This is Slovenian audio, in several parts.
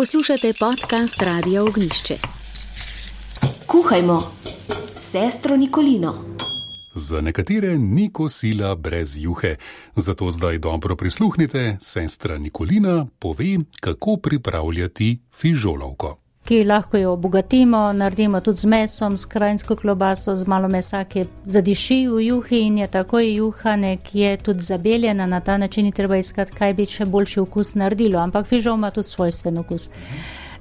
Poslušate podcast Radio Ognišče. Kuhajmo, sestro Nikolino. Za nekatere ni kosila brez juhe, zato zdaj dobro prisluhnite, sestra Nikolina pove, kako pripravljati fižolovko. Ki lahko jo obogatimo, naredimo tudi z mesom, s krajinsko klobaso, z malo mesa, ki zadiši v juhi in je takoj juhane, ki je tudi zabeljena. Na ta način je treba iskati, kaj bi še boljši okus naredilo, ampak fižol ima tudi svojstven okus.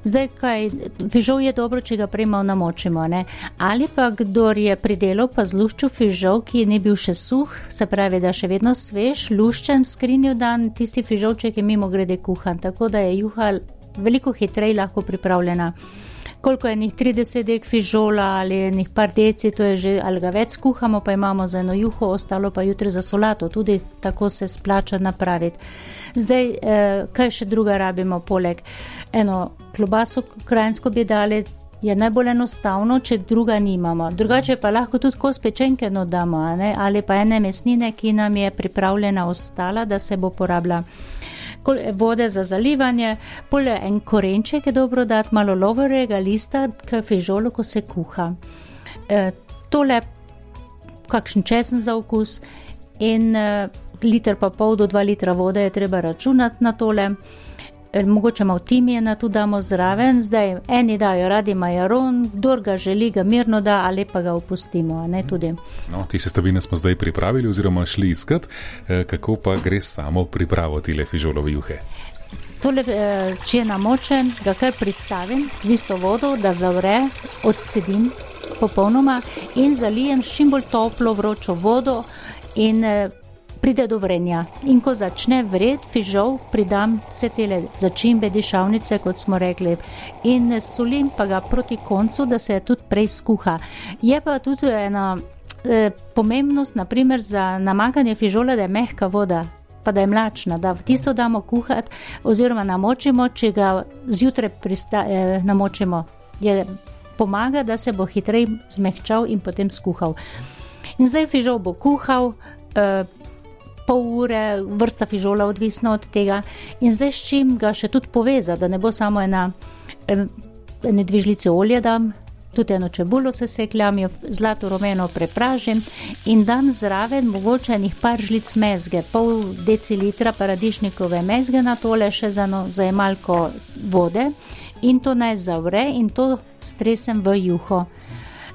Zdaj, kaj, fižol je dobro, če ga prejmo namočimo, ne? ali pa kdo je pridelal pa zluščil fižol, ki ni bil še suh, se pravi, da še vedno svež, luščen skrinjo dan, tisti fižolček je mimo grede kuhan, tako da je juha veliko hitreje lahko pripravljena. Koliko je njih 30 dek fižola ali njih par deci, to je že ali ga več kuhamo, pa imamo za eno juho, ostalo pa jutri za solato, tudi tako se splača napraviti. Zdaj, eh, kaj še druga rabimo poleg? Eno klobaso krajinsko bi dali. Je najbolj enostavno, če druga nimamo. Drugače pa lahko tudi kos pečenke dodamo, ali pa ene mesnine, ki nam je pripravljena ostala, da se bo porabila vode za zalivanje, polje en korenček je dobro dati, malo lovorega lista, k fižolu, ko se kuha. E, tole, kakšen česen za okus in e, liter pa pol do dva litra vode je treba računati na tole. Eh, mogoče malo timijena tu damo zraven, zdaj eni dajo radi majaron, kdo ga želi, ga mirno da ali pa ga opustimo. No, te sestavine smo zdaj pripravili oziroma šli iskat, eh, kako pa gre samo pripravo tile fižolove juhe. Tole, eh, če je namočen, ga kar pristavim z isto vodo, da zavre, odcedim popolnoma in zalijem s čim bolj toplo vročo vodo in pride do vrenja. In ko začne vred, fižol, pridam vse te začimbe, dišavnice, kot smo rekli, in solim pa ga proti koncu, da se tudi prej skuha. Je pa tudi ena eh, pomembnost, naprimer za namakanje fižola, da je mehka voda. Pa da je mlačna, da tisto damo kuhati, oziroma namočimo, če ga zjutraj eh, namočimo. Je, pomaga, da se bo hitreje zmehčal in potem skuhal. In zdaj fižol bo kuhal, eh, pol ure, vrsta fižola, odvisno od tega. In zdaj s čim ga še tudi povezati, da ne bo samo ena, ena dvižlica olja, dam, tudi eno čebulo se sekljam, jo zlato rumeno prepražim in dam zraven mogoče enih par žlic mezge, pol decilitra paradišnikove mezge na tole, še za eno zajemalko vode. In to naj zavre, in to stresem v juho.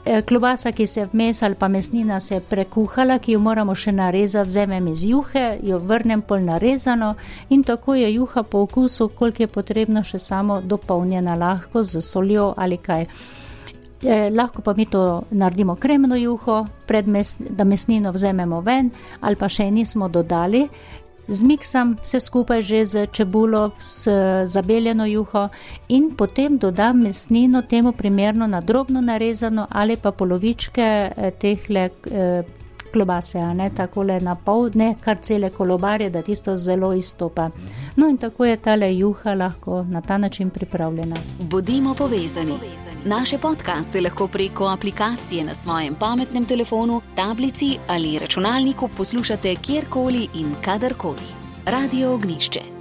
Eh, klobasa, ki se je vmes ali pa mesnina se je prekuhala, ki jo moramo še narezati, vzamem iz juhe, jo vrnem pol narezano in tako je juha po okusu, koliko je potrebno še samo dopolnjena lahko z soljo ali kaj. Eh, lahko pa mi to naredimo kremno juho, mes, da mesnino vzamemo ven ali pa še nismo dodali, zmiksam vse skupaj že z čebulo, s zabeljeno juho in potem dodam mesnino temu primerno na drobno narezano ali pa polovičke eh, teh le. Eh, klobase, ne tako le na pol, ne kar cele kolobarje, da tisto zelo izstopa. No in tako je tale juha lahko na ta način pripravljena. Bodimo povezani. Naše podkaste lahko preko aplikacije na svojem pametnem telefonu, tablici ali računalniku poslušate kjerkoli in kadarkoli. Radio Ognišče.